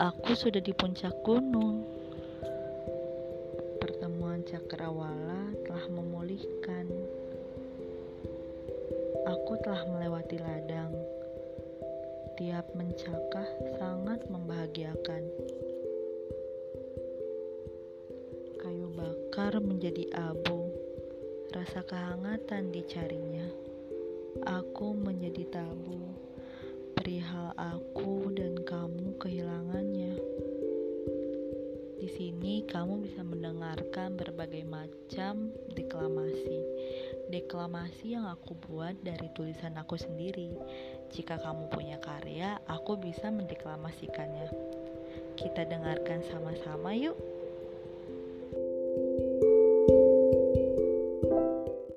aku sudah di puncak gunung. Pertemuan cakrawala telah memulihkan. Aku telah melewati ladang. Tiap mencakah sangat membahagiakan. Kayu bakar menjadi abu. Rasa kehangatan dicarinya. Aku menjadi tabu Sini kamu bisa mendengarkan berbagai macam deklamasi. Deklamasi yang aku buat dari tulisan aku sendiri. Jika kamu punya karya, aku bisa mendeklamasikannya. Kita dengarkan sama-sama yuk.